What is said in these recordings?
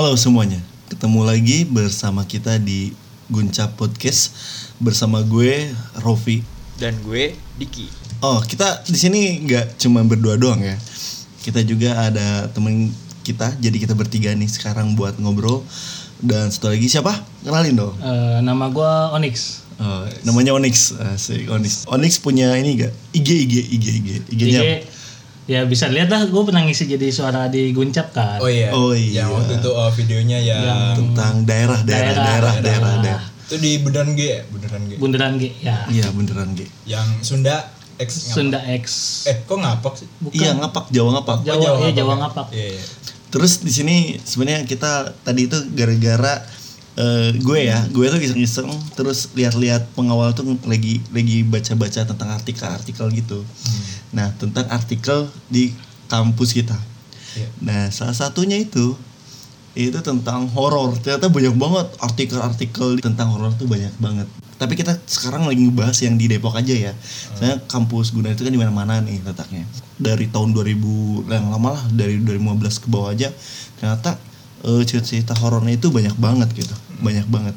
Halo semuanya, ketemu lagi bersama kita di Guncap Podcast bersama gue Rofi. dan gue Diki. Oh, kita di sini nggak cuma berdua doang ya. Kita juga ada temen kita, jadi kita bertiga nih sekarang buat ngobrol. Dan satu lagi siapa? Kenalin dong. Eh, nama gua Onyx. Oh, namanya Onyx, Asik, Onyx. Onyx punya ini gak? IG, IG, IG, IG. IG-nya Jadi ya bisa lihat lah gue pernah ngisi jadi suara di Guncap kan. Oh iya. Oh iya. Yang waktu itu oh, videonya yang tentang daerah, daerah, daerah, Daerah, daerah, daerah. daerah. itu di Bundaran G, ya? Bundaran G. Bundaran G ya. Iya beneran G. yang Sunda X? Sunda X. Eh, kok ngapak sih? Bukan. Iya ngapak, Jawa ngapak. Jawa, Oh, iya, ngapak Jawa ya? ngapak. Iya, iya. Terus di sini sebenarnya kita tadi itu gara-gara eh, gue ya, gue tuh iseng-iseng terus lihat-lihat pengawal tuh lagi lagi baca-baca tentang artikel-artikel gitu. Nah, tentang artikel di kampus kita. Iya. Nah, salah satunya itu itu tentang horor. Ternyata banyak banget artikel-artikel tentang horor tuh banyak banget. Tapi kita sekarang lagi ngebahas yang di Depok aja ya. Soalnya kampus Guna itu kan di mana-mana nih letaknya. Dari tahun 2000 yang lama lah, dari 2015 ke bawah aja ternyata eh, cerita-cerita horornya itu banyak banget gitu. Banyak banget.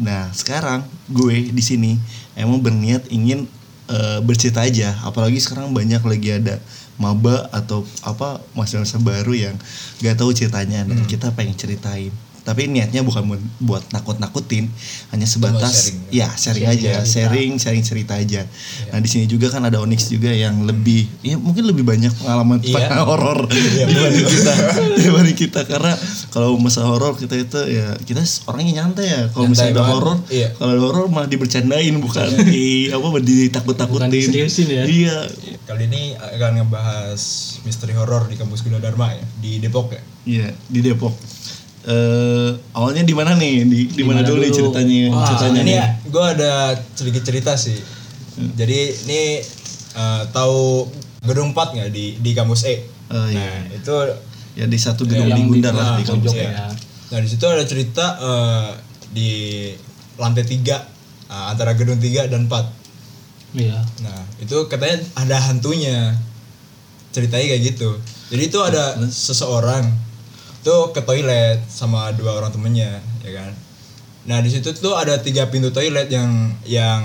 Nah, sekarang gue di sini emang berniat ingin eh, bercerita aja, apalagi sekarang banyak lagi ada maba atau apa masa-masa baru yang gak tahu ceritanya dan kita pengen ceritain tapi niatnya bukan buat- nakut-nakutin hanya sebatas sharing. ya sharing aja sharing sharing cerita aja nah di sini juga kan ada Onyx juga yang lebih ya mungkin lebih banyak pengalaman Iya. tentang horor dibanding kita dibanding kita karena kalau masalah horor kita itu ya kita orangnya nyantai ya kalau misalnya ada horor Iya. kalau ada horor malah dibercandain bukan di apa ditakut-takutin ya. iya Kali ini akan ngebahas misteri horor di kampus Gunadarma ya, di Depok ya. Iya di Depok. Eh awalnya di mana nih? Di di mana mana dulu, nih dulu? ceritanya? Wah, ceritanya ini nih. ya, gue ada sedikit cerita sih. Jadi ini eh, tahu gedung 4 nggak di di kampus E? Oh, iya. Nah itu Ya di satu gedung Yang di Gundar lah di kampus. pojok ya. ya. Nah di situ ada cerita eh, di lantai 3 eh, antara gedung 3 dan 4. Iya. Nah itu katanya ada hantunya. Ceritanya kayak gitu. Jadi itu ada seseorang tuh ke toilet sama dua orang temennya, ya kan. Nah di situ tuh ada tiga pintu toilet yang yang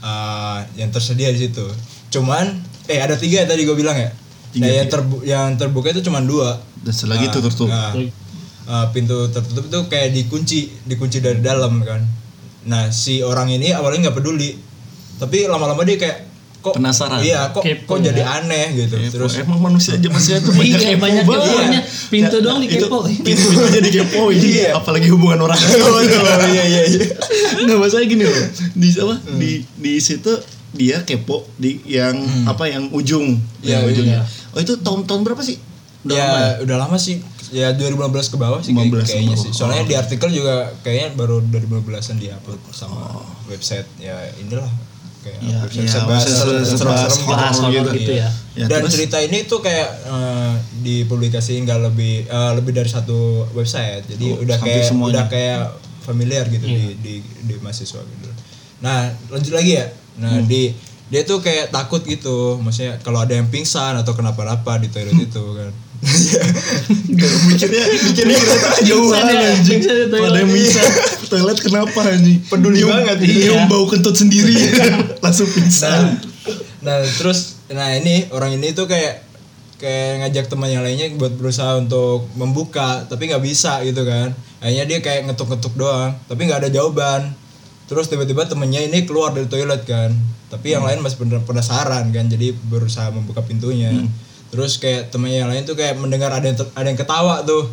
eh, yang tersedia di situ. Cuman eh ada tiga tadi gue bilang ya. Tiga, nah yang terbu yang terbuka itu cuman dua. Dan selagi itu tertutup. Nah, uh, pintu tertutup itu kayak dikunci, dikunci dari dalam kan. Nah si orang ini awalnya nggak peduli, tapi lama-lama dia kayak kok Penasaran. Iya, kok Kepo kok jadi ya. aneh gitu. Kepo. Terus emang manusia aja masih itu banyak Iya, kepo banyak keponya. Pintu Ya, doang itu dikepo. Pintu pintu aja dikepoin. Iya. Apalagi hubungan orang. oh iya iya iya. Nggak masalah gini loh. Di apa? Di di situ dia kepo di yang apa yang ujung. Iya, yang ujungnya. iya. Oh itu tahun-tahun berapa sih? Udah ya, lama ya? udah lama sih. Ya 2015 ke bawah sih kayak- 15 ke kayaknya bawah. sih. Soalnya Oh. di artikel juga kayaknya baru 2015-an diupload sama website ya inilah kayak Iya, iya, serem- website serem-serem bahas gitu. gitu. ya. Ya, Dan terus? cerita ini tuh kayak eh, dipublikasiin nggak lebih eh, lebih dari satu website. Jadi Oh, udah kayak semuanya. udah kayak familiar gitu di, di di mahasiswa gitu. Nah, lanjut lagi ya. Nah, di dia tuh kayak takut gitu. Maksudnya kalau ada yang pingsan atau kenapa-napa di toilet itu kan. Gak mikirnya mikirnya kita ya, anjing. pingsan di toilet. Kalau ada yang bisa. Toilet kenapa anjing? Peduli Nyium- banget, Nyium iya. bau kentut sendiri. Langsung Nah, pingsan. nah terus nah ini orang ini tuh kayak kayak ngajak teman yang lainnya buat berusaha untuk membuka tapi nggak bisa gitu kan. Akhirnya dia kayak ngetuk-ngetuk doang tapi nggak ada jawaban. Terus tiba-tiba temennya ini keluar dari toilet kan. Tapi yang lain masih penasaran kan jadi berusaha membuka pintunya terus kayak temennya yang lain tuh kayak mendengar ada yang ada yang ketawa tuh.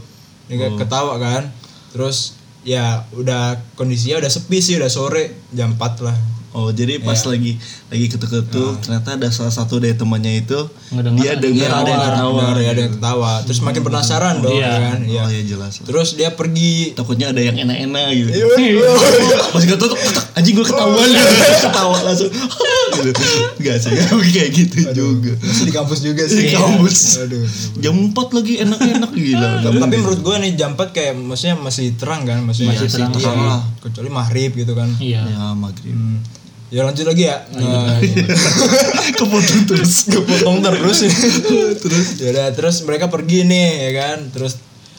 Dia kayak ketawa kan. Terus ya udah kondisinya udah sepi sih udah sore jam 4 lah Oh jadi pas Iya. lagi lagi ketuk-ketuk ternyata ada salah satu dari temannya itu Ngedengar dia ada dengar ada yang ketawa. Ya, ada yang ketawa terus makin penasaran dong Iya. ya kan Iya. Oh ya jelas. terus dia pergi Takutnya ada yang enak-enak gitu. Iya. Pas ketutup anjing gue ketahuan ketawa langsung. gitu. Enggak sih, kayak gitu juga. masih di kampus juga sih Di kampus. aduh Jam 4 lagi enak-enak gila. tapi, tapi menurut gue nih jam 4 kayak maksudnya masih terang kan maksudnya Masih terang. iya, terang lah. kecuali maghrib gitu kan Iya. Ya maghrib. Hmm. ya lanjut lagi ya Nah, Kepotong terus. kepotong terus terus ya udah terus mereka pergi nih ya kan terus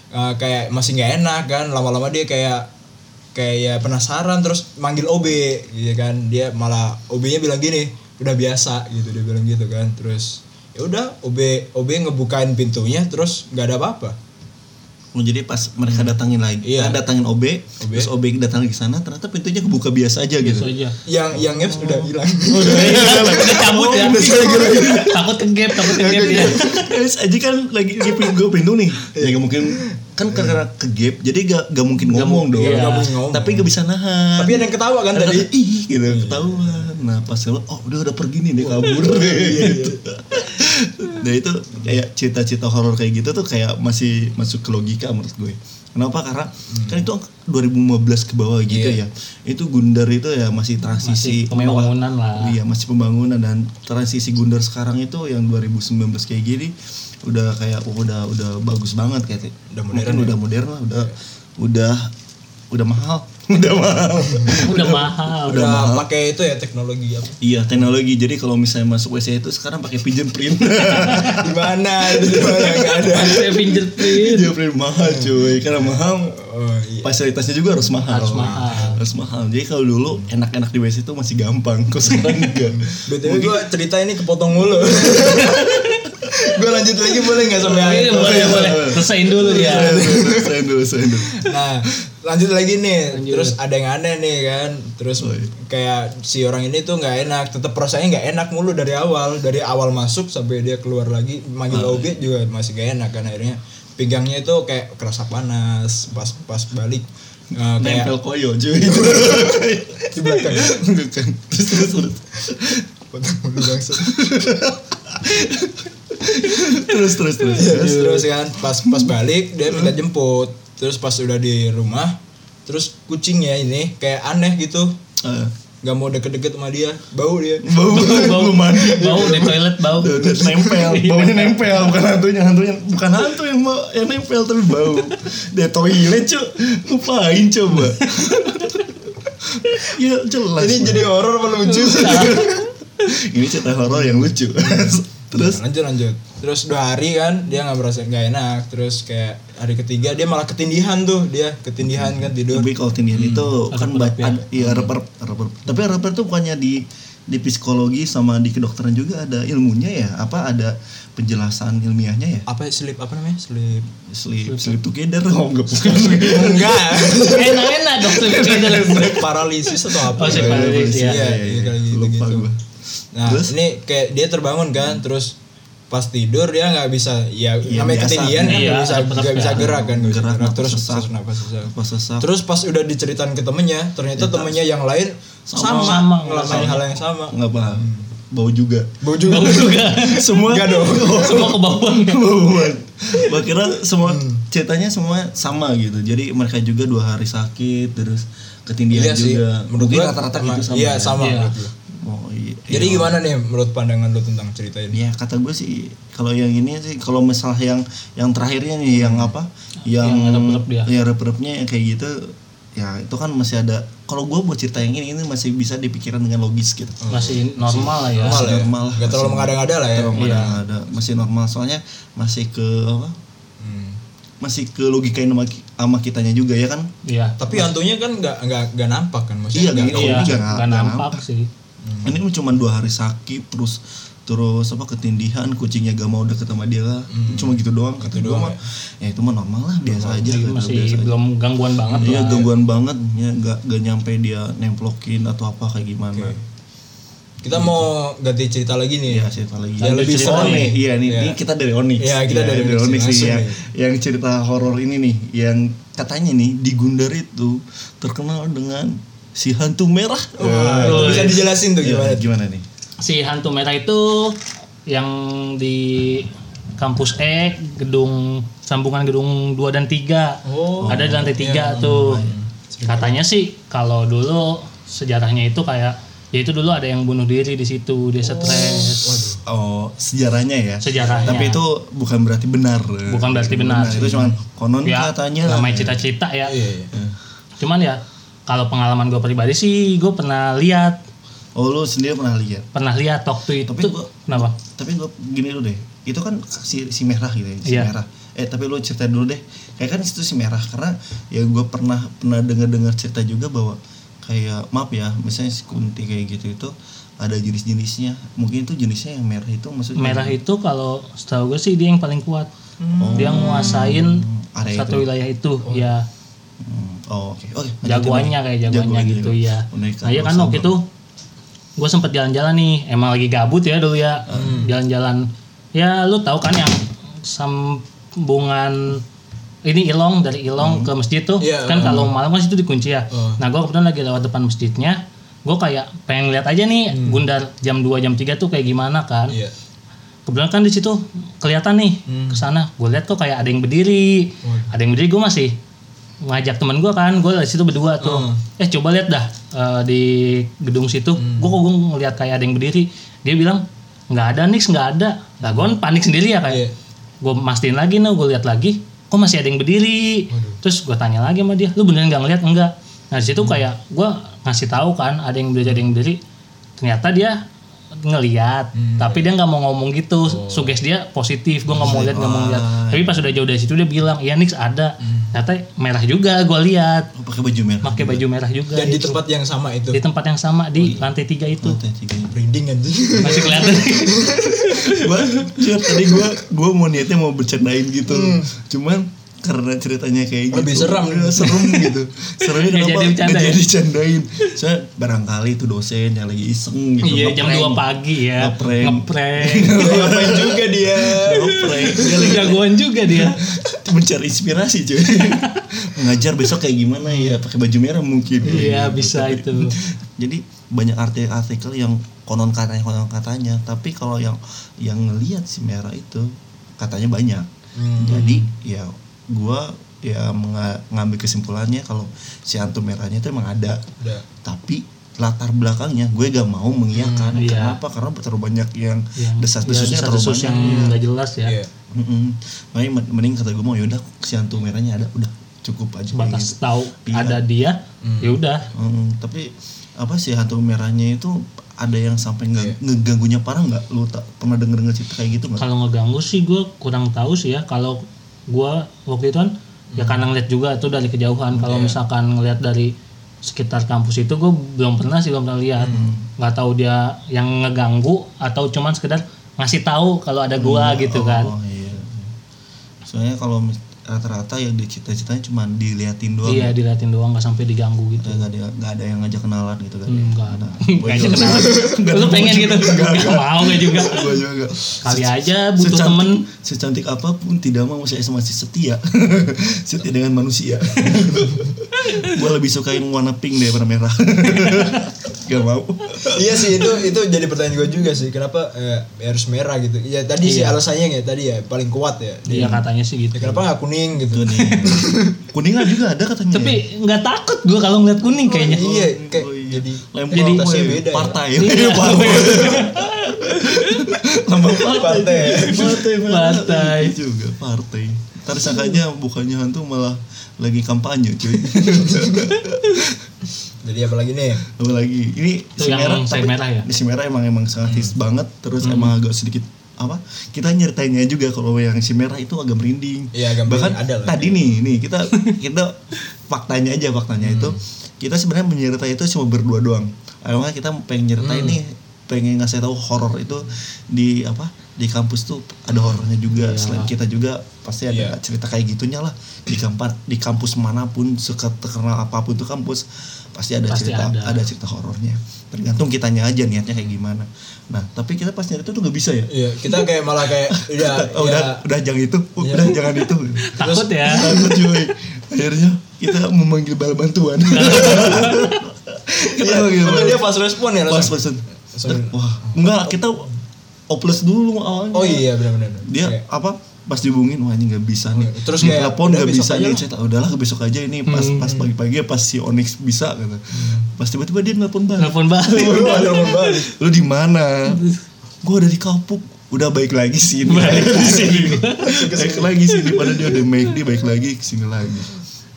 eh, kayak masih nggak enak kan lama-lama dia kayak kayak penasaran terus manggil OB gitu kan dia malah OB-nya bilang gini udah biasa gitu dia bilang gitu kan terus ya udah OB OB ngebukain pintunya terus nggak ada apa-apa jadi pas mereka datangin lagi, Iya. eh, datangin OB, terus OB datang lagi ke sana, ternyata pintunya kebuka biasa aja gitu. Itu aja. yang yang Ngeps udah hilang Udah cabut ya. gitu. Takut ke gap, takut ke gap dia. Terus aja kan lagi di pintu pintu nih, ya gak mungkin kan karena ke gap, jadi gak, gak mungkin ngomong dong. iya. Nggak mungkin ngomong. Tapi gak bisa nahan. tapi ada yang ketawa kan tadi ih gitu ketahuan. Nah pas lo, oh udah udah pergi nih dia kabur gitu. Nah itu kayak cita-cita horor kayak gitu tuh kayak masih masuk ke logika menurut gue. Kenapa? Karena kan itu 2015 ke bawah gitu ya. Itu Gundar itu ya masih transisi Pembangunan lah. Iya masih pembangunan dan transisi Gundar sekarang itu yang 2019 kayak gini udah kayak oh, udah udah bagus banget kayak Udah mungkin modern ya? udah modern lah udah udah udah mahal udah mahal. Udah mahal. udah pakai itu ya teknologi apa? Iya teknologi. Jadi kalau misalnya masuk WC itu sekarang pakai pigeon print. Di mana? Di mana? Nggak ada. Saya fingerprint. pigeon print mahal cuy. Karena mahal oh iya. fasilitasnya juga harus mahal. Harus mahal. harus mahal. Jadi kalau dulu enak-enak di WC itu masih gampang. Kok sekarang enggak? Btw gue cerita ini kepotong mulu gue lanjut lagi boleh nggak sampai Iya, akhir boleh, boleh. Selesaiin dulu ya. saya dulu saya dulu Nah, lanjut lagi nih. Terus ada yang aneh nih kan. Terus Oh, iya. kayak si orang ini tuh nggak enak. Tetap prosesnya nggak enak mulu dari awal. Dari awal masuk sampai dia keluar lagi manggil Oh, OB juga masih gak enak kan akhirnya. Pinggangnya itu kayak kerasa panas pas pas balik. eh, kayak nempel koyo cuy di belakang. Terus terus terus Potong bangsat. terus terus terus. Terus terus kan pas pas balik dia minta jemput. Terus pas udah di rumah terus kucingnya ini kayak aneh gitu. Eh, nggak mau deket-deket sama dia bau dia. Bau. Bau mandi Bau di toilet bau. nempel. Baunya nempel bukan hantunya. Hantunya bukan hantu yang mau yang nempel tapi bau. Dia toilet cu. Ngapain coba? Ya jelas ini jadi horor apa lucu? Sih ini cerita horor yang lucu terus? Lanjut lanjut. Terus dua hari kan dia nggak merasa nggak enak. Terus kayak hari ketiga dia malah ketindihan tuh dia ketindihan kan tidur. Tapi kalau tindihan itu kan ba- ad- iya rep rep tapi rep itu bukannya di di psikologi sama di kedokteran juga ada ilmunya ya? Apa ada penjelasan ilmiahnya ya? Apa ya, sleep apa namanya? Sleep sleep sleep together. Oh enggak bukan. Enggak. Enak-enak dokter kita. sleep paralysis atau apa? Oh, sleep paralysis, ya. iya iya kayak gitu lupa gitu. gua nah Terus? ini kayak dia terbangun kan terus pas tidur dia nggak bisa ya Iya, namanya biasa. ketindihan kan Iya, nggak bisa tetap nggak bisa ya. gerak kan nggak bisa Gerak, gerak nafas terus sesak. terus nafas sesak pas sesak Terus pas udah diceritain ke temennya, ternyata temennya yang lain sama, Sama, ngelakuin sama. hal yang sama. nggak paham bau juga Bau juga. semua Enggak dong. Semua kebauan. bauan Gua kira semua ceritanya semua sama gitu jadi mereka juga dua hari sakit terus ketindihan Iya sih. juga Menurut mungkin gua rata-rata sama- gitu sama Iya, ya? sama Iya. Oh iya Jadi gimana nih menurut pandangan lu tentang cerita ini? Ya kata gue sih kalau yang ini sih kalau masalah yang yang terakhirnya nih yang apa yang Yang rep-rep dia. ya rep-repnya yang kayak gitu ya itu kan masih ada kalau gue buat cerita yang ini ini masih bisa dipikirkan dengan logis gitu Masih normal lah ya. Normal ya. normal lah. Gak terlalu mengada-ngada lah ya. Terlalu ada, ada masih normal soalnya masih ke apa Hmm. masih ke logikain sama, ki- sama kitanya juga ya kan Iya. Tapi hantunya kan nggak nggak nggak nampak kan Iya, maksudnya. nggak-. Iya, ini nggak- nggak nggak nampak sih. Ini cuma dua hari sakit terus terus apa ketindihan kucingnya gak mau deket sama dia lah. Cuma gitu doang kata gue mah. ya? Itu mah normal lah biasa aja gitu, Masih biasa aja. belum gangguan banget Iya lah. gangguan banget ya gak, gak nyampe dia nemplokin atau apa kayak gimana. Kita mau ganti cerita lagi nih. ya cerita lagi. Yang lebih cerita serem nih. Iya nih Iya. ini kita dari Onyx. Iya, kita dari Onyx Onyx nih yang, nih. yang cerita horor ini nih yang katanya nih di Gundar itu terkenal dengan si hantu merah Wah, itu bisa dijelasin tuh Iya, gimana? gimana nih Si hantu merah itu yang di kampus E gedung sambungan gedung 2 dan 3. Oh. Ada di lantai 3 tuh. Katanya sih kalau dulu sejarahnya itu kayak ya itu dulu ada yang bunuh diri di situ, dia stres. oh sejarahnya ya Sejarahnya. tapi itu bukan berarti benar Bukan berarti benar. itu cuma konon ya, katanya namanya cita-cita ya. Iya, iya. Cuman ya kalau pengalaman gue pribadi sih gue pernah lihat. Oh lu sendiri pernah lihat? Pernah lihat waktu itu. Tapi gua- kenapa? tapi gue gini dulu deh. Itu kan si si merah gitu ya si Iya. merah. Eh tapi lu cerita dulu deh. Kayak kan itu si merah karena ya gue pernah pernah dengar dengar cerita juga bahwa kayak maaf ya misalnya si kunti kayak gitu itu ada jenis-jenisnya. Mungkin itu jenisnya yang merah itu maksudnya merah itu kalau setahu gue sih dia yang paling kuat. Dia nguasain area satu wilayah itu ya. Hmm, oh oke. Oke lanjutin jagoannya lagi. kayak jagoannya gitu ya Boneka nah iya kan waktu itu gue sempet jalan-jalan nih. Emang lagi gabut ya dulu ya. Hmm. jalan-jalan. Ya lu tahu kan yang sambungan ini Ilong dari Ilong ke masjid tuh? Iya, kan kalau malam kan situ dikunci ya. Oh. nah gue kebetulan lagi lewat depan masjidnya. Gue kayak pengen lihat aja nih Gundar jam 2 jam 3 tuh kayak gimana kan? Iya. kebetulan kan di situ kelihatan nih ke sana. Gue lihat kok kayak ada yang berdiri. Ada yang berdiri gue masih ngajak temen gue kan gue di situ berdua tuh. Eh coba lihat dah eh, di gedung situ. Gue kok gue ngeliat kayak ada yang berdiri. Dia bilang nggak ada nih nggak ada. Lah gue kan panik sendiri ya Iya. kayak gue mastiin lagi nih gue lihat lagi kok masih ada yang berdiri? Terus gue tanya lagi sama dia lu beneran nggak ngeliat? Enggak. Nah di situ kayak gue ngasih tahu kan ada yang berdiri ada yang berdiri. Ternyata dia ngeliat tapi dia nggak mau ngomong gitu. Suges dia positif gue nggak mau lihat nggak mau lihat tapi pas udah jauh dari situ dia bilang iya Nix ada ternyata merah juga gue lihat Oh, pakai baju merah pakai baju merah juga Dan di itu. tempat yang sama itu. di tempat yang sama di lantai tiga itu Lantai tiga. Branding anjing. masih kelihatan gua jujur, tadi gua gua mau niatnya mau bercandain gitu cuman karena ceritanya kayak gitu Lebih seram. ya, serem gitu seremnya kenapa jadi bercanda nggak ya? jadi candain saya barangkali itu dosen yang lagi iseng gitu iya jam. 2 pagi ya Ngeprank. ngeprank Ngapain juga dia. ngeprank dia lagi jagoan juga dia mencari inspirasi cuy. Mengajar besok kayak gimana ya? Pakai baju merah mungkin. Iya bisa itu. Jadi banyak artikel-artikel yang konon katanya konon katanya. Tapi kalau yang yang ngelihat si merah itu katanya banyak. Hmm. jadi ya gua ya menga- ngambil kesimpulannya kalau si hantu merahnya itu emang ada. Udah. tapi latar belakangnya. Gue gak mau mengiyakan. Hmm, iya. kenapa? Karena terlalu banyak yang yang desas-desusnya ya, terlalu desas-desus banyak yang nggak jelas ya. Mm-mm. makanya men- mending kata gue mau yaudah si hantu merahnya ada udah cukup aja. Batas gitu. tahu Iya. ada dia ya udah. Mm, tapi apa sih hantu merahnya itu ada yang sampai nggak ngeganggunya parah nggak? Lu tak pernah denger denger cerita kayak gitu nggak? Kalau ngeganggu sih gue kurang tahu sih ya. Kalau gue waktu itu kan ya karena ngeliat juga itu dari kejauhan. Kalau misalkan ngeliat dari sekitar kampus itu gue belum pernah sih belum pernah lihat nggak tahu dia yang ngeganggu atau cuman sekedar ngasih tahu kalau ada gua gitu kan. Oh iya. Soalnya kalau mis- rata-rata yang dicita-citanya cuma diliatin doang iya diliatin doang nggak sampai diganggu gitu. Nggak ada nggak ada yang ngajak kenalan gitu kan Hmm, nggak. Ada nggak aja juga- kenalan. lu pengen gitu? nggak mau nggak juga? Gua juga kali aja butuh secantik, temen. secantik apa pun tidak mau saya masih setia. Setia dengan manusia. Gue lebih sukain warna pink daripada merah gak mau. Iya sih itu itu jadi pertanyaan gue juga sih kenapa eh, harus merah gitu. Ya tadi sih Iya. alasannya ya tadi ya paling kuat ya. Iya katanya sih gitu. Ya, kenapa nggak kuning gitu? Tuh nih kuningan juga ada katanya tapi nggak takut gua kalau ngeliat kuning kayaknya. iya kayak Oh, iya. jadi Lempar jadi tasnya ya? beda partai. Iya. partai. Lambang ya. partai. Partai. Partai. juga partai. Ntar sangkanya bukannya hantu malah lagi kampanye cuy jadi apa lagi nih? Apa lagi? Ini Itu yang saya merah ya? si merah emang emang sangat hits banget terus emang agak sedikit apa kita nyeritainnya juga kalau yang si merah itu agak merinding. Iya, agak bahkan ada lah. tadi nih nih kita kita faktanya aja faktanya itu kita sebenarnya menyeritai itu cuma berdua doang. Awalnya kita pengen nyeritain nih pengen ngasih tahu horor itu di apa di kampus tuh ada horornya juga. Selain kita juga pasti ada Iya. cerita kayak gitunya lah. Di kampus di kampus mana pun terkenal apa pun tuh kampus pasti ada Pasti cerita ada. ada cerita horornya. Tergantung kitanya aja niatnya kayak gimana. Nah tapi kita pas nyari itu tuh nggak bisa ya? Iya kita kayak malah kayak udah Oh, ya, udah udah jangan itu Iya. udah jangan itu. Takut ya. takut cuy. Akhirnya kita memanggil bala bantuan. Kita iya, manggil tapi bala- dia pas respon ya pas langsung wah. Enggak kita oples dulu awalnya. Oh iya benar-benar. Dia Kayak, apa pas dihubungin wah ini nggak bisa nih. Terus Di kayak, telepon nggak bisa aja nih lah. saya udahlah ke besok aja ini pas pas pagi-pagi pas si Onyx bisa gitu. Pas tiba-tiba dia nelpon balik. Telepon balik. Lu ada telepon balik. lu di mana? Gua ada di kapuk udah baik lagi sini. Balik lagi. baik lagi sini. Padahal dia udah baik dia baik lagi ke sini lagi.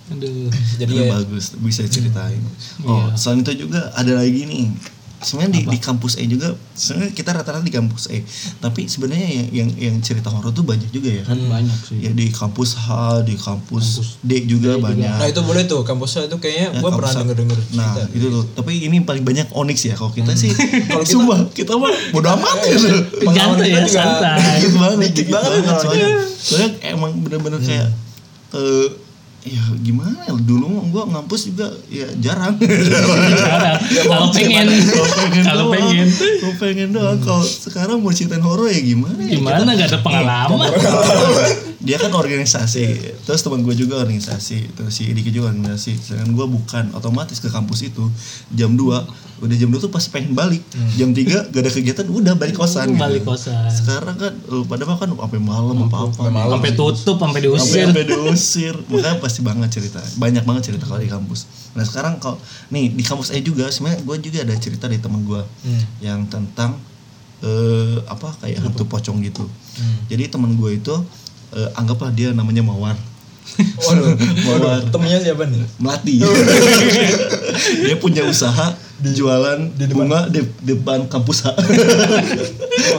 Aduh. Jadi ya, bagus. Bisa ceritain oh Iya. selain itu juga ada lagi nih sebenarnya di, di kampus E juga sebenarnya kita rata-rata di kampus E tapi sebenarnya yang yang yang cerita horor tuh banyak juga ya. Kan banyak sih. Ya di kampus H di kampus, D juga banyak. Nah itu boleh tuh kampusnya itu kayaknya Ya, gue pernah kampus- denger denger Nah cerita. itu tuh. Tapi ini paling banyak Onyx ya. Kalau kita sih Kalau kita- Sumpah Kita mah bodo amat gitu. Pengalaman Santai kita ya, santai. Dikit banget Dikit banget Soalnya. Soalnya. Emang bener-bener kayak eh ya gimana ya? Dulu gue ngampus juga ya jarang. Sekarang, kalau pengen. kalau pengen Kalau pengen. Doang. Kalau sekarang mau ceritain horor ya gimana ya? gimana? Nggak ada pengalaman dia kan organisasi. Terus teman gue juga organisasi. Terus si Diki juga organisasi. Sedangkan gue bukan otomatis ke kampus itu jam 2 udah jam 2 tuh pasti pengen balik. Jam 3 gak ada kegiatan udah balik kosan gitu. balik kosan. Sekarang kan lu pada mah kan sampai malam apa apa sampai tutup sampai diusir. Sampai diusir. Makanya pasti banget cerita. Banyak banget cerita kalau di kampus. Nah sekarang kalau nih di kampus E juga sebenarnya gue juga ada cerita dari teman gue Hmm. yang tentang eh apa kayak hantu pocong gitu. Hmm. jadi teman gue itu eh, anggaplah dia namanya Mawar. Waduh, waduh, temennya siapa nih? melati. Dia punya usaha jualan bunga di depan kampus Oh,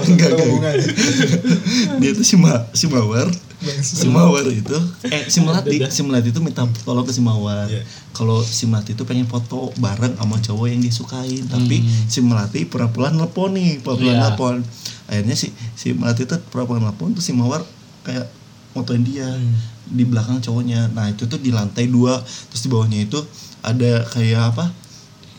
Enggak, bunga dia tuh si, Ma, si Mawar. Si Mawar itu. Eh si Melati. Si Melati itu minta tolong ke si Mawar. Iya. kalau si Melati itu pengen foto bareng sama cowok yang disukain tapi si Melati pura-pura nelpon nih pura-pura Iya. nelpon. Akhirnya si si Melati itu pura-pura nelpon terus si Mawar kayak motoin dia di belakang cowoknya. Nah itu tuh di lantai dua. Terus di bawahnya itu ada kayak apa?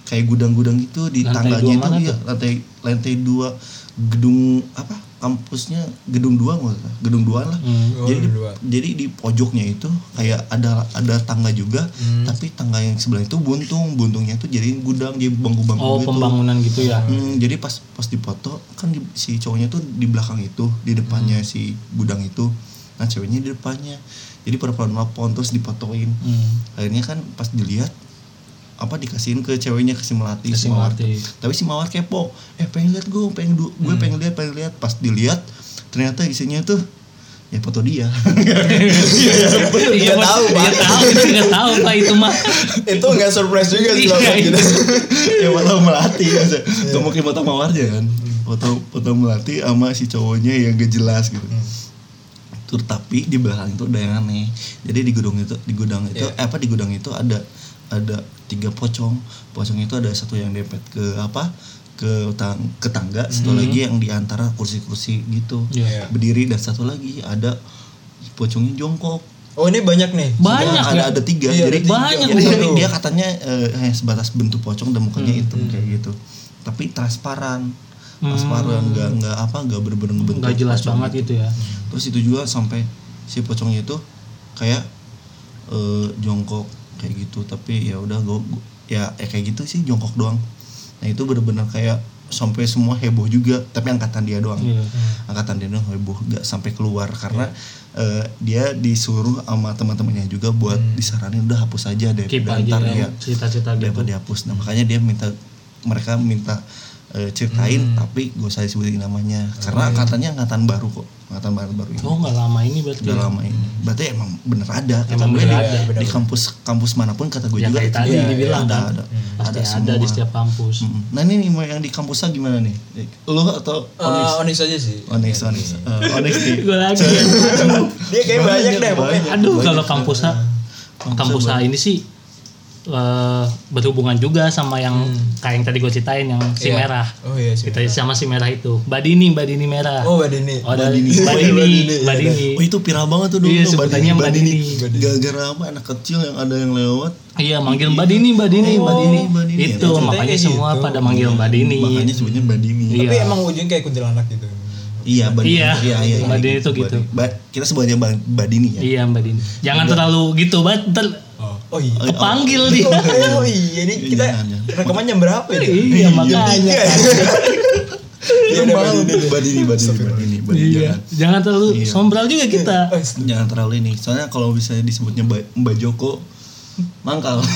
Kayak gudang-gudang gitu di Lantai tangganya itu ya lantai lantai dua. Gedung apa? Kampusnya gedung dua nggak salah. Gedung dua lah. Hmm. Oh, jadi dua. jadi di pojoknya itu kayak ada ada tangga juga Hmm. tapi tangga yang sebelah itu buntung. Buntungnya tuh jadi gudang jadi bangku-bangku oh gitu. pembangunan gitu ya. Hmm, jadi pas pas dipoto kan di- si cowoknya tuh di belakang itu di depannya Hmm. si gudang itu nah ceweknya di depannya jadi pura-pura nelpon terus dipotoin Hmm. akhirnya kan pas dilihat apa dikasihin ke ceweknya ke si melati Ke si mawar Melati. tapi si mawar kepo eh pengen lihat gue pengen du- gue Hmm. pengen lihat pengen lihat pas dilihat ternyata isinya tuh ya foto dia Iya tahu, Pak. Iya tahu, nggak tahu pak itu mah. Itu nggak surprise juga sih Iya, kalau iya. gitu. ya foto melati maksudnya Iya. Gak mungkin foto mawarnya kan foto foto melati sama si cowoknya yang gak jelas gitu Hmm. Tur tapi di belakang itu ada yang aneh jadi di gudang itu di gudang itu Iya. eh, apa di gudang itu ada ada tiga pocong pocong itu ada satu yang dempet ke apa ke tang ke tangga satu lagi yang di antara kursi-kursi gitu Hmm. Iya. berdiri dan satu lagi ada pocongnya jongkok Oh ini banyak nih. Banyak ada ya? ada tiga Iya, jadi ada tiga. Banyak, jadi dia katanya eh, hanya sebatas bentuk pocong dan mukanya Hmm, hitam kayak gitu tapi transparan transparan nggak nggak apa nggak bener-bener bentuk Nggak jelas pocong banget gitu. ya. terus itu juga sampai si pocongnya itu kayak eh, jongkok kayak gitu. Tapi ya udah gue ya, ya kayak gitu sih jongkok doang. Nah itu bener-bener kayak sampai semua heboh juga. Tapi angkatan dia doang. Iya. angkatan dia doang heboh nggak sampai keluar. Karena eh, dia disuruh sama teman-temannya juga buat disaranin udah hapus aja deh Keep aja ntar ya, cerita-cerita gitu. dihapus. Nah makanya dia minta mereka minta eh, ceritain tapi gue saya sebutin namanya karena angkatannya angkatan baru kok angkatan baru baru ini Oh nggak lama ini berarti. udah ya? lama ini berarti emang bener ada kata Emang gue bener di, ada. di kampus kampus mana pun kata gue Ya, juga kayak itu tadi ada, dibilang ada, kan. ada, Pasti ada, semua. di setiap kampus. Mm-mm. nah ini nih mau yang di kampusnya gimana nih lu atau Onyx Eh, Onyx aja sih. Onyx Onyx Eh, Onyx nih Gue lagi. Dia kayak banyak deh pokoknya. Aduh kalau kampus A, kampus A ini sih eh, berhubungan juga sama yang kayak yang tadi gue ceritain yang si Iya. merah. Oh iya sih. Kita sama si merah itu. Badini, Badini merah. Oh Mbak Dini. Oh, Badini. Badini, Badini, iya, Badini. Oh itu viral banget tuh dulu Iya, tuh, sebutannya Mbak Dini. Gara-gara apa anak kecil yang ada yang lewat Iya, manggil Mbak Dini, Mbak Dini, Mbak Dini. Mbak. Itu Ceritanya makanya semua gitu. pada manggil Mbak Dini. makanya sebenarnya Mbak Dini Iya. Tapi emang ujungnya kayak kuntilanak gitu. iya Mbak Dini Iya, iya iya Mbak Dini tuh Mbak gitu. Mbak- kita sebutnya Mbak Mbak Dini ya Iya, Mbak Dini. Jangan terlalu gitu, Bat. Ntar Oh, oh iya. kepanggil dia. Oh iya, ini kita Jangan, jangan. rekaman jam berapa ini? Iya, makanya. Iya, Itu udah, malu Mbak Dini. Mbak Dini Mbak Dini Mbak Dini Mbak Dini Iya, jangan terlalu Iya. sombral juga kita. Oh, jangan terlalu ini soalnya kalau bisa disebutnya Mbak, Joko mangkal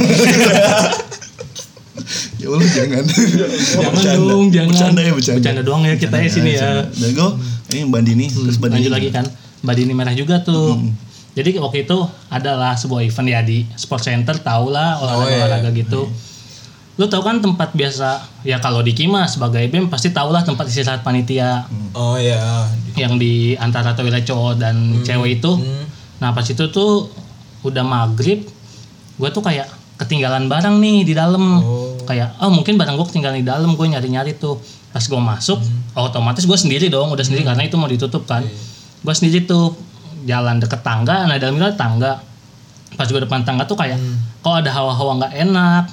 ya Allah jangan Jangan Bercanda. dong, jangan. bercanda ya bercanda Bercanda doang ya kita ya sini ya. Hmm, dan gue ini Mbak Dini terus Mbak Dini Lanjut lagi kan, Mbak Dini merah juga tuh. Jadi waktu itu adalah sebuah event ya di Sport Center, tau lah olahraga olahraga gitu. lu tau kan tempat biasa ya kalau di Kima sebagai BEM pasti tau lah tempat istirahat panitia. Oh ya. yang di antara toilet cowok dan cewek itu. Nah pas itu tuh udah maghrib gue tuh kayak ketinggalan barang nih di dalam. Oh. kayak oh mungkin barang gue ketinggalan di dalam gue nyari nyari tuh. Pas gue masuk otomatis gue sendiri dong udah sendiri karena itu mau ditutup kan. Gue sendiri tuh jalan deket tangga nah dalamnya ada tangga. Pas gue depan tangga tuh kayak kok ada hawa-hawa nggak enak.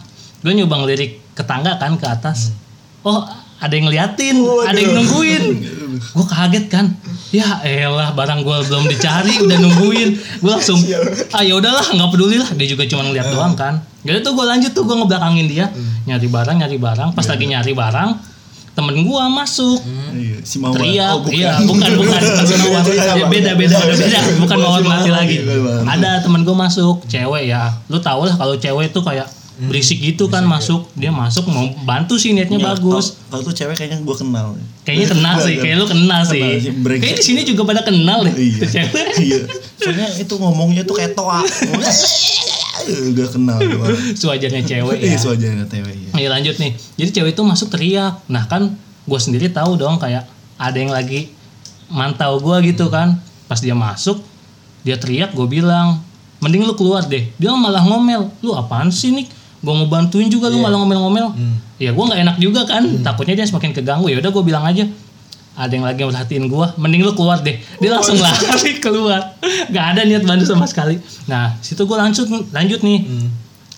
Gue nyoba ngelirik ke tangga kan ke atas. Oh ada yang ngeliatin ada yang nungguin. Gue kaget kan. Ya elah barang gue belum dicari udah nungguin. Gue langsung ah ya udahlah nggak peduli lah. Dia juga cuma ngeliat doang kan. Jadi tuh gue lanjut tuh gue ngebelakangin dia. Nyari barang nyari barang. Pas lagi nyari barang temen gue masuk. Iya, si Mawar. teriak. Oh, bukan. iya bukan bukan. Bukan Mawar. Ya, beda beda udah beda. Bukan mawar mati lagi. Bukan. ada temen gue masuk cewek ya. Lu tau lah kalau cewek tuh kayak berisik gitu kan masuk dia masuk mau bantu sih niatnya Iya, bagus Kalau tuh cewek kayaknya gue kenal. kayaknya kenal sih kayak lu kenal sih Kenal sih, kayak di sini juga pada kenal deh Iya. cewek Iya. Soalnya itu ngomongnya tuh kayak toa. Gak kenal gua. sewajarnya cewek ya Iya, sewajarnya cewek ya. Ayo lanjut nih. Jadi cewek itu masuk teriak. Nah kan gue sendiri tahu dong kayak ada yang lagi mantau gue gitu kan. Pas dia masuk, dia teriak gue bilang, mending lu keluar deh. Dia malah ngomel. Lu apaan sih nih? Gue mau bantuin juga lu malah ngomel-ngomel. Ya gue nggak enak juga kan. Takutnya dia semakin keganggu. Ya udah gue bilang aja. Ada yang lagi merhatiin gue, mending lu keluar deh. Dia langsung lari keluar. Gak ada niat bantu sama sekali. Nah, situ gue lanjut lanjut nih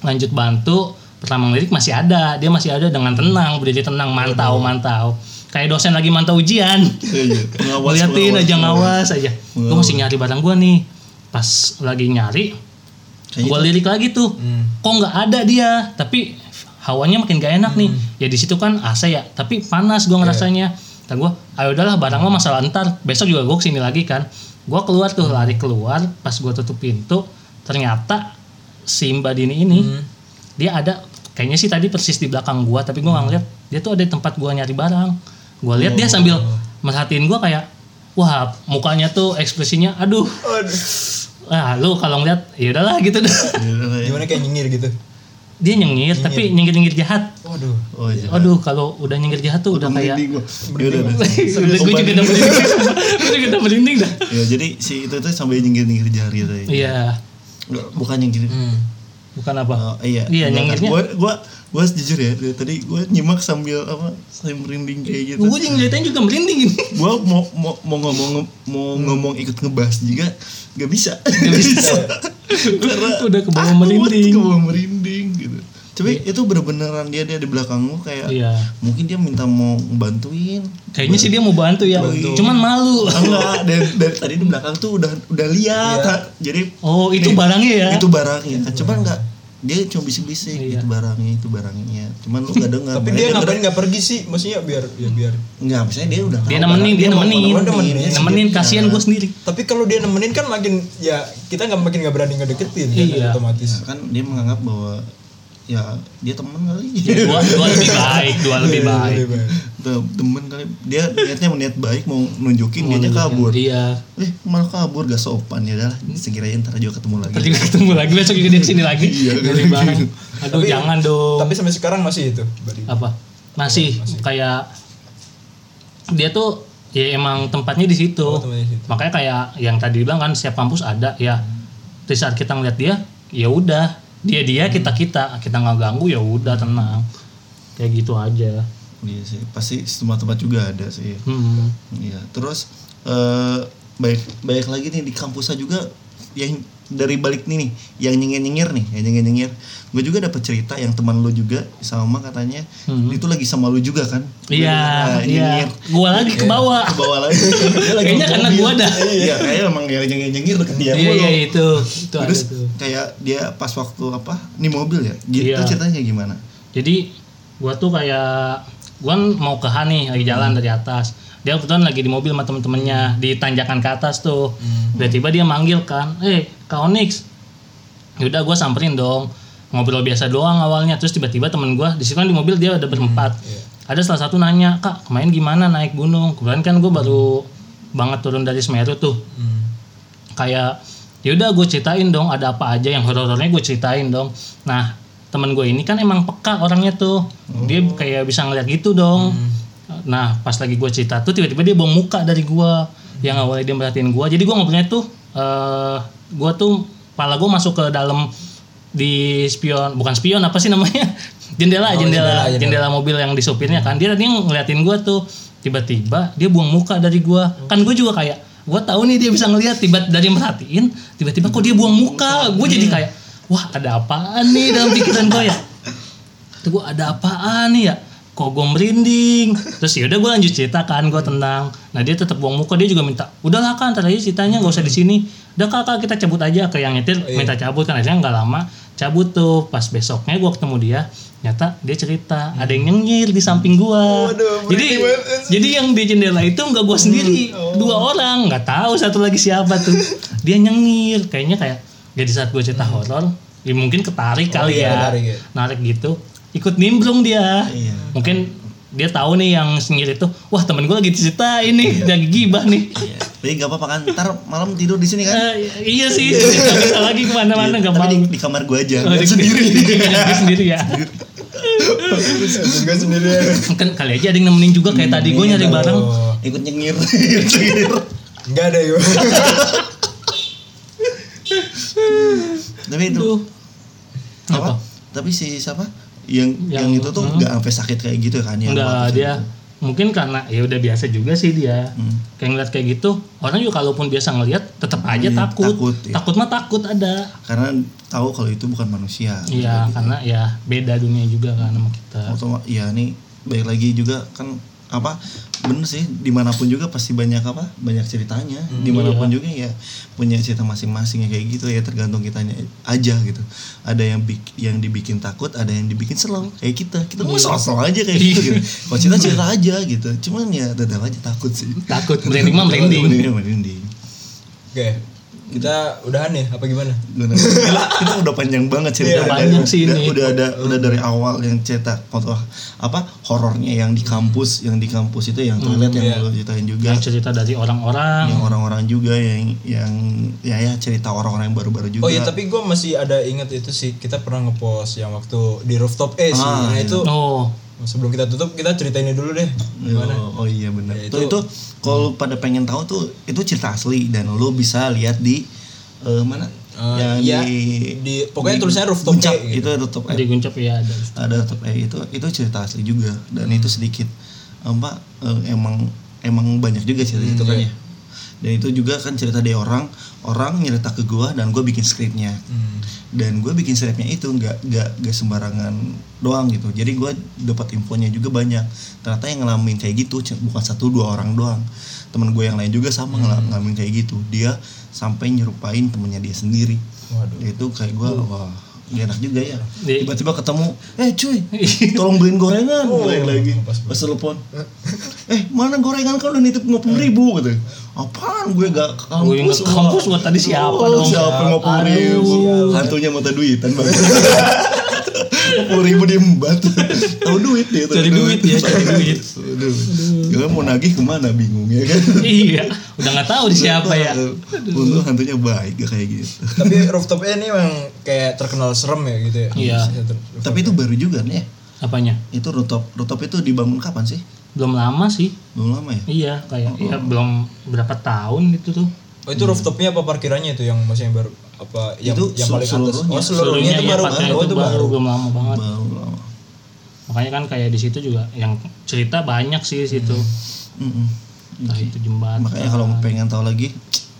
lanjut bantu pertama ngelirik masih ada dia masih ada dengan tenang berdiri tenang mantau mantau kayak dosen lagi mantau ujian Iya, ngeliatin aja ngawas aja gue masih nyari barang gue nih pas lagi nyari gue lirik lagi tuh. Kok nggak ada dia? Tapi hawanya makin gak enak nih. Ya di situ kan AC ya. Tapi panas gue ngerasanya. Dan gue ayo udahlah barang lo masalah ntar. Besok juga gue ke sini lagi kan. Gue keluar tuh lari keluar. Pas gue tutup pintu ternyata si Mbak Dini ini dia ada kayaknya sih tadi persis di belakang gua tapi gua nggak ngeliat. Dia tuh ada di tempat gua nyari barang. Gua lihat dia sambil merhatiin gua kayak wah mukanya tuh ekspresinya aduh ah lu kalau ngeliat ya udahlah gitu dah iya. Gimana kayak nyengir gitu. dia nyengir tapi nyengir nyengir jahat Waduh. Oh iya. aduh kalau udah nyengir jahat tuh udah kayak. Ya udah, gue juga udah merinding gue juga udah merinding dah Ya, jadi si itu tuh sampai nyengir-nyengir jari tuh. ya. iya Bukan nyengir. Hmm. bukan apa Oh, iya. Iya, nyengirnya. Gua gua gua jujur ya, dari tadi gua nyimak sambil apa? Sambil merinding kayak gitu. gue juga ngeliatnya juga merinding gua mau mau mau ngomong mau ngomong ikut ngebahas juga gak bisa. Gak bisa. Karena udah ke bawah merinding. ke bawah merinding gitu. Tapi itu bener-beneran dia dia di belakang lu kayak iya mungkin dia minta mau bantuin. kayaknya sih dia mau bantu ya cuman malu Enggak, dari, dari tadi di belakang tuh udah udah lihat. Iya. ha. Jadi oh itu Nih, barangnya ya itu barangnya kan cuman enggak dia cuma bisik-bisik Iya. itu barangnya itu barangnya cuman lu gak dengar Tapi dia ngapain nggak pergi sih? Maksudnya biar ya biar. enggak misalnya dia udah dia nemenin barang- dia nemenin mau nemenin, dia nemenin sendiri. kasihan gue sendiri Tapi kalau dia nemenin kan makin ya kita nggak makin nggak berani ngedeketin kan, Iya. otomatis. Nah, kan dia menganggap bahwa ya dia temen kali. Dua, dua lebih baik dua lebih baik. Lebih baik. Temen kali. Dia niatnya niat baik mau nunjukin dia kabur. iya. Eh malah kabur gak sopan. Ya udah sekiranya ntar juga ketemu lagi. Tadi ketemu lagi besok juga dia ke sini lagi. Dari barang. aduh Tapi- jangan dong. Tapi sampai sekarang masih itu. Badi. apa? Masih, kayak dia tuh ya emang tempatnya di situ. Oh, makanya kayak yang tadi bilang kan setiap kampus ada ya. Di saat kita ngeliat dia ya udah dia dia kita kita kita nggak ganggu ya udah tenang. Kayak gitu aja. Iya sih. Pasti semua tempat juga ada sih. Hmm. Iya, terus eh baik baik lagi nih di kampusnya juga yang dari balik nih nih yang nyengir nyengir nih yang nyengir nyengir gue juga dapat cerita yang teman lu juga sama katanya itu lagi sama lu juga kan? Hmm. iya Nah, iya. gua lagi ke bawah. Ke bawah lagi. Kayaknya karena mobil. gua dah. iya kayak emang yang nyengir nyengir deket dia iya iya itu. Itu ada terus tuh kayak dia pas waktu apa nih mobil ya? Gitu Iya. ceritanya gimana? Jadi gua tuh kayak gua mau ke Han nih lagi jalan dari atas. Dia kebetulan lagi di mobil sama temen-temennya di tanjakan ke atas tuh. Tiba-tiba dia manggil kan eh kak Onyx. Yaudah gua samperin dong. Ngobrol biasa doang awalnya terus tiba-tiba temen gua di situ kan di mobil dia udah berempat. Ada salah satu nanya kak kemarin gimana naik gunung? Kebetulan kan gua baru banget turun dari Semeru tuh. Hmm. kayak ya udah gue ceritain dong ada apa aja yang horor-horornya gue ceritain dong. Nah teman gue ini kan emang peka orangnya tuh. Dia kayak bisa ngeliat gitu dong. Nah pas lagi gue cerita tuh tiba-tiba dia bawa muka dari gue yang awalnya dia merhatiin gue jadi gue ngobrolnya tuh eh gue tuh pala gue masuk ke dalam di spion bukan spion apa sih namanya? Jendela jendela, jendela, jendela. mobil yang disopirnya kan. Dia tadi ngeliatin gue tuh. Tiba-tiba dia buang muka dari gue kan gue juga kayak gue tahu nih dia bisa ngeliat tiba dari merhatiin tiba-tiba kok dia buang muka. Gue jadi kayak wah ada apaan nih dalam pikiran gue ya? Tuh gue ada apaan nih ya? Kok gue merinding? Terus yaudah gue lanjut cerita kan gue tenang nah dia tetap buang muka dia juga minta udahlah kan aja ceritanya gak usah di sini. Udah kakak kita cabut aja. Ke yang nyetir minta cabut kan akhirnya nggak lama cabut tuh pas besoknya gue ketemu dia nyata dia cerita ada yang nyengir di samping gua. Jadi jadi yang di jendela itu nggak gua sendiri dua orang nggak tahu satu lagi siapa tuh. Dia nyengir kayaknya kayak jadi saat gue cerita horor ya mungkin ketarik kali iya, ya. ketarik ya. narik gitu. Ikut nimbrung dia. Iya. mungkin dia tahu nih yang nyengir itu wah temen gue lagi cerita ini lagi gibah nih. Iya. Tapi gak apa-apa kan, ntar malam tidur di sini kan. Eh, iya sih nggak bisa lagi ke mana-mana nggak mau Tapi di, di kamar gue aja. Oh, di- sendiri. Dia sendiri ya Gue sendiri kan kali aja ada yang nemenin juga kayak tadi gue nyari barang Ikut nyengir. Enggak ada yuk. Tapi itu apa? Tapi si siapa? Yang yang, Yang- itu tuh hmm. nggak sampai sakit kayak gitu kan yang Enggak dia itu. Mungkin karena ya udah biasa juga sih dia Hmm. kayak ngeliat kayak gitu orang juga kalaupun biasa ngeliat tetap aja Iya, takut takut, iya. takut mah takut ada Karena tahu kalau itu bukan manusia. iya Gitu. karena ya beda dunia juga kan sama kita Otoma- ya nih baik lagi juga kan apa bener sih di mana pun juga pasti banyak apa banyak ceritanya. Di mana pun juga ya punya cerita masing-masing ya kayak gitu ya tergantung kitanya aja gitu. Ada yang bik- yang dibikin takut ada yang dibikin selalu kayak kita. Kita mau selalu aja kayak gitu, gitu. kalau cerita cerita aja gitu. Cuman ya tetap aja takut sih. Takut merinding mah merinding merinding. Oke. Kita udahan nih apa gimana? Gila, kita udah panjang banget cerita Iya, panjang sih udah, ini. udah ada udah dari awal yang cerita contoh apa horornya yang di kampus yang di kampus itu yang toilet yang iya. lo ceritain juga yang cerita dari orang-orang yang orang-orang juga yang yang ya ya cerita orang-orang yang baru-baru juga Oh iya tapi gue masih ada inget itu sih kita pernah ngepost yang waktu di rooftop eh sih. Ah, nah iya. itu oh sebelum kita tutup kita ceritain ini dulu deh. Gimana? Oh, oh iya benar. Ya, itu itu- itu kalau pada pengen tahu tuh itu cerita asli dan lo bisa lihat di eh, mana? Eh, yang iya, di, di- pokoknya tulisannya rooftop Puncak, E gitu. itu rooftop E. di guncap ya ada ada rooftop E itu itu cerita asli juga dan itu sedikit apa eh, emang emang banyak juga cerita itu kan iya. ya. Dan itu juga kan cerita dari orang orang nyerita ke gua dan gua bikin skripnya Hmm. dan gue bikin skripnya itu nggak nggak nggak sembarangan doang gitu. Jadi gue dapat infonya juga banyak. Ternyata yang ngalamin kayak gitu bukan satu dua orang doang. Temen gue yang lain juga sama ngala- ngalamin kayak gitu. Dia sampai nyerupain temennya dia sendiri. Waduh. itu kayak gue wah gak enak juga ya. Di- tiba-tiba ketemu eh cuy tolong beliin gorengan. Oh, lagi. pas pas. Telepon. Eh mana gorengan? Kan udah nitip lima puluh ribu? Gitu. Apaan? Gue gak ke kampus Gue kampus, gua tadi siapa Oh, dong? siapa lima puluh ribu? Hantunya mata duitan banget puluh ribu diembat. Tahu duit dia Cari duit. ya, cari duit. Gue mau nagih ke mana bingung ya kan? Iya udah nggak tahu di siapa ya. Untung hantunya baik gak kayak gitu. Tapi rooftop ini emang kayak terkenal serem ya gitu ya. Iya. tapi itu baru juga nih ya apanya? Itu rooftop rooftop itu dibangun kapan sih? Belum lama sih. Belum lama ya? Iya kayak ya belum berapa tahun gitu tuh. Oh itu rooftopnya apa parkirannya itu yang masih yang baru apa yang Itu yang paling atas? seluruhnya. Oh seluruhnya itu ya, baru oh, itu baru. belum lama banget baru lama makanya kan kayak di situ juga yang cerita banyak sih di situ Mm-mm. entah itu jembatan makanya kalau pengen tahu lagi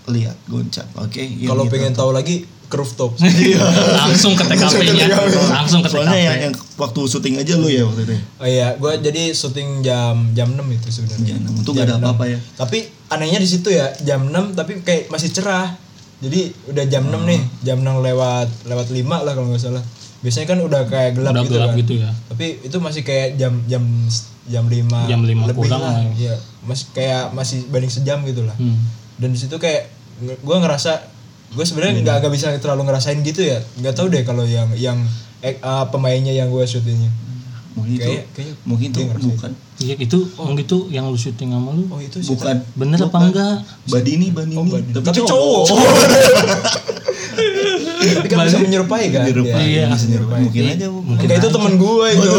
lihat goncap oke yang Kalau gitu. pengen tahu lagi ke rooftop. langsung ke TKP-nya langsung ke soalnya TKP yang, yang waktu syuting aja lu ya waktu itu ya? Oh iya, gue jadi syuting jam jam 6 itu sebenarnya. Jam 6. Itu nggak ada apa-apa 6. ya? Tapi anehnya di situ ya jam 6 tapi kayak masih cerah. Jadi udah jam 6 nih, jam 6 lewat lewat 5 lah kalau nggak salah. Biasanya kan udah kayak gelap udah gitu gelap kan. gitu ya Tapi itu masih kayak jam jam jam 5 Jam lima lebih kurang lah. lah. Iya, masih kayak masih banding sejam gitu lah. hmm. Dan di situ kayak gue ngerasa gue sebenarnya nggak nggak bisa terlalu ngerasain gitu ya. Nggak tahu deh kalau yang yang eh, ah, pemainnya yang gue syutingnya. mungkin itu Kayak- kayak mungkin itu bukan iya itu oh. gitu yang lu syuting sama lu. Oh itu sih. bukan. Bener apa enggak? Badini badini Oh, Badini. tapi, cowok, cowok. Tapi kan bisa menyerupai kan? Menyerupai, Iya. bisa menyerupai. Mungkin aja Mungkin itu temen gue itu.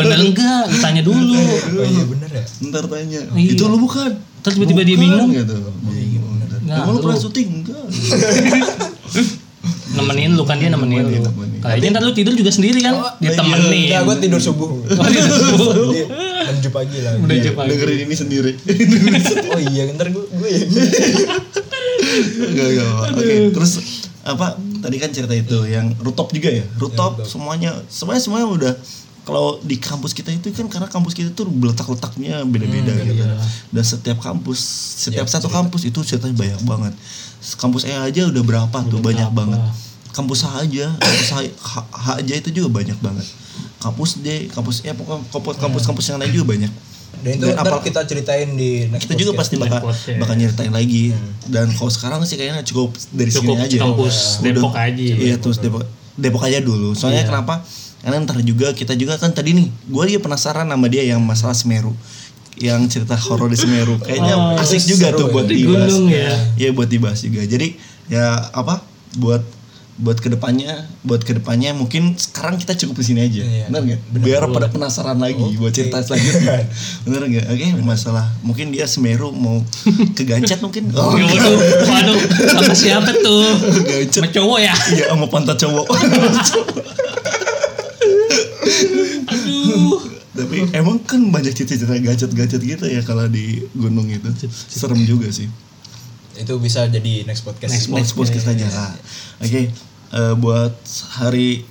Bener enggak? Ditanya dulu. Oh iya bener ya. ntar tanya. Iya. itu lu bukan? Terus tiba-tiba dia Bukan, bingung. gitu. Bingung Nah, emang lu pernah syuting? Enggak. Nemenin lu kan dia nemenin Nemenin, lu. kayaknya ntar lu tidur juga sendiri kan? Ditemenin Enggak, gue tidur subuh. Oh, tidur subuh. Jadi menuju pagi lah. Udah Iya, jam pagi. dengerin ini sendiri. Oh iya, ntar gue gue ya. Enggak, enggak, enggak. Oke, terus apa? Tadi kan cerita itu yang rooftop juga ya? Rooftop semuanya semuanya semuanya udah kalau di kampus kita itu kan karena kampus kita tuh letak-letaknya beda-beda gitu. dan setiap kampus setiap satu kampus itu ceritanya banyak banget. Kampus E aja udah berapa tuh? Banyak banget. Kampus H aja kampus H, H- H aja itu juga banyak banget kampus D kampus E pokoknya kampus kampus kampus yang lain juga banyak. Dan itu Dan kita ceritain di next kita juga pasti bakal bakal nyeritain lagi. Dan kalau sekarang sih kayaknya cukup dari Cukup sini aja. kampus Udah- Depok aja. iya terus Depok Depok aja dulu. Soalnya kenapa? Karena ntar juga kita juga kan tadi nih gue dia penasaran sama dia yang masalah Semeru. Yang cerita horor di Semeru. Kayaknya Oh, asik juga seru tuh ya. buat Di dibahas. Gunung ya. Iya buat dibahas juga. Jadi ya apa? Buat buat ke depannya buat ke depannya mungkin sekarang kita cukup di sini aja. Iya, benar nggak? Biar pada penasaran lagi buat cerita selanjutnya. Benar nggak? Oke masalah mungkin dia Semeru mau ke Gancet mungkin? Oh Waduh, waduh, sama siapa tuh? Gancet. Sama cowok ya? iya sama pantat cowok. Aduh. tapi emang kan banyak cerita-cerita gacet-gacet gitu ya kalau di gunung itu. Serem juga sih. Itu bisa jadi next podcast. Next next podcast aja kak. oke eh, buat hari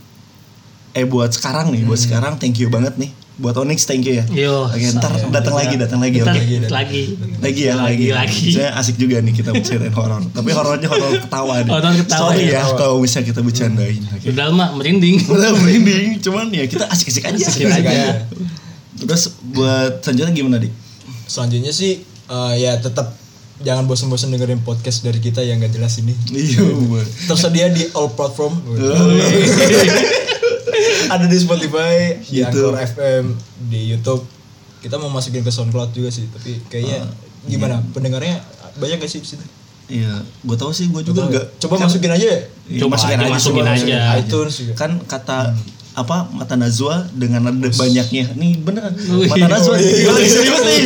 eh buat sekarang nih buat sekarang thank you banget nih. Buat Onyx thank you ya. Yo, oke ntar datang lagi datang lagi oke. lagi. lagi. Ya lagi, Lagi, lagi. Saya asik juga nih kita bicarain horor. Tapi horornya horor ketawa nih. Horor ketawa sorry ya. ya kalau misalnya kita bercandain. Oke. Udah mah merinding. udah merinding cuman ya kita asik-asik aja. Asik aja. terus buat selanjutnya gimana di Selanjutnya sih eh, ya tetap jangan bosan-bosan dengerin podcast dari kita yang gak jelas ini. iya Tersedia di all platform. Ada di Spotify, di YouTube. Anchor FM, di YouTube. Kita mau masukin ke SoundCloud juga sih, tapi kayaknya gimana? Pendengarnya banyak gak sih di situ? Iya, gue tau sih, gue juga enggak. Coba masukin aja. ya. Iya, Coba aja, masukin semua, aja. iTunes juga. Kan kata apa mata Najwa dengan ada banyaknya. Nih beneran. Wih. mata iya. gue lagi serius nih.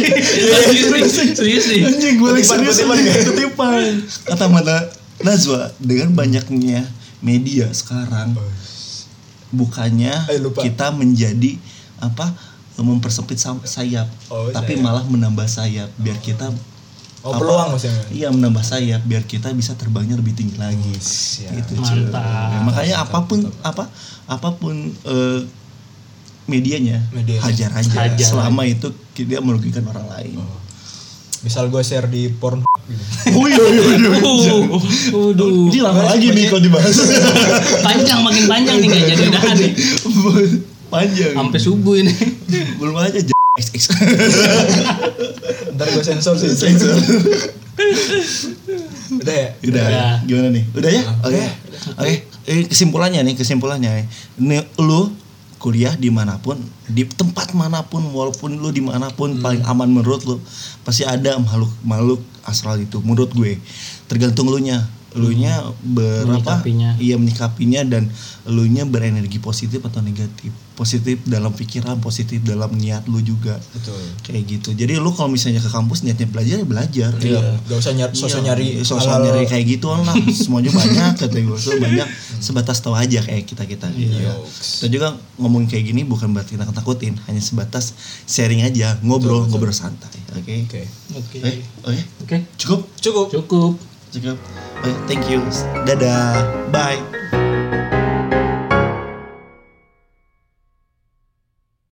Serius nih, anjing gue lagi serius ketipan kata mata Najwa dengan banyaknya media sekarang bukannya Eh, kita menjadi apa mempersempit sayap. Oh, tapi sayap. malah menambah sayap. Biar kita Oh, apa, peluang maksudnya. iya menambah sayap biar kita bisa terbangnya lebih tinggi lagi siap. gitu cuy. Mantap. Ya, makanya apa pun apa apa pun eh, medianya Medianya. hajar aja Hajar. selama itu tidak merugikan orang lain. Misal gue share di porn gitu. Oh iya iya iya. Uh, Waduh. Ini lama lagi nih kalau dibahas. Panjang makin panjang nih gak jadi udahan nih. Panjang. Sampai subuh ini. belum aja XX. Ntar gue sensor sih. Sensor. Udah ya? Udah, Udah. gimana nih? Udah ya? Oke. Oke, Eh, kesimpulannya nih, kesimpulannya. Nih, lu kuliah di mana pun, di tempat mana pun, walaupun lu di mana pun paling aman menurut lu, pasti ada makhluk makhluk astral itu. Menurut gue, tergantung lu nya, lu nya berapa? Menyikapinya. Iya menyikapinya dan lu nya berenergi positif atau negatif. Positif dalam pikiran, positif dalam niat lu juga. Betul. Kayak gitu. Jadi lu kalau misalnya ke kampus niatnya belajar ya belajar. Iya. Gak usah nyari, sosok Iya, nyari sosok nyari kayak gituan lah semuanya banyak kata gue so, banyak sebatas tahu aja kayak kita kita gitu. Kita juga ngomong kayak gini bukan berarti kita takutin hanya sebatas sharing aja ngobrol ngobrol santai oke Oke. Oke. Eh, oke Oke. cukup Cukup. Cukup. cukup oke thank you dadah bye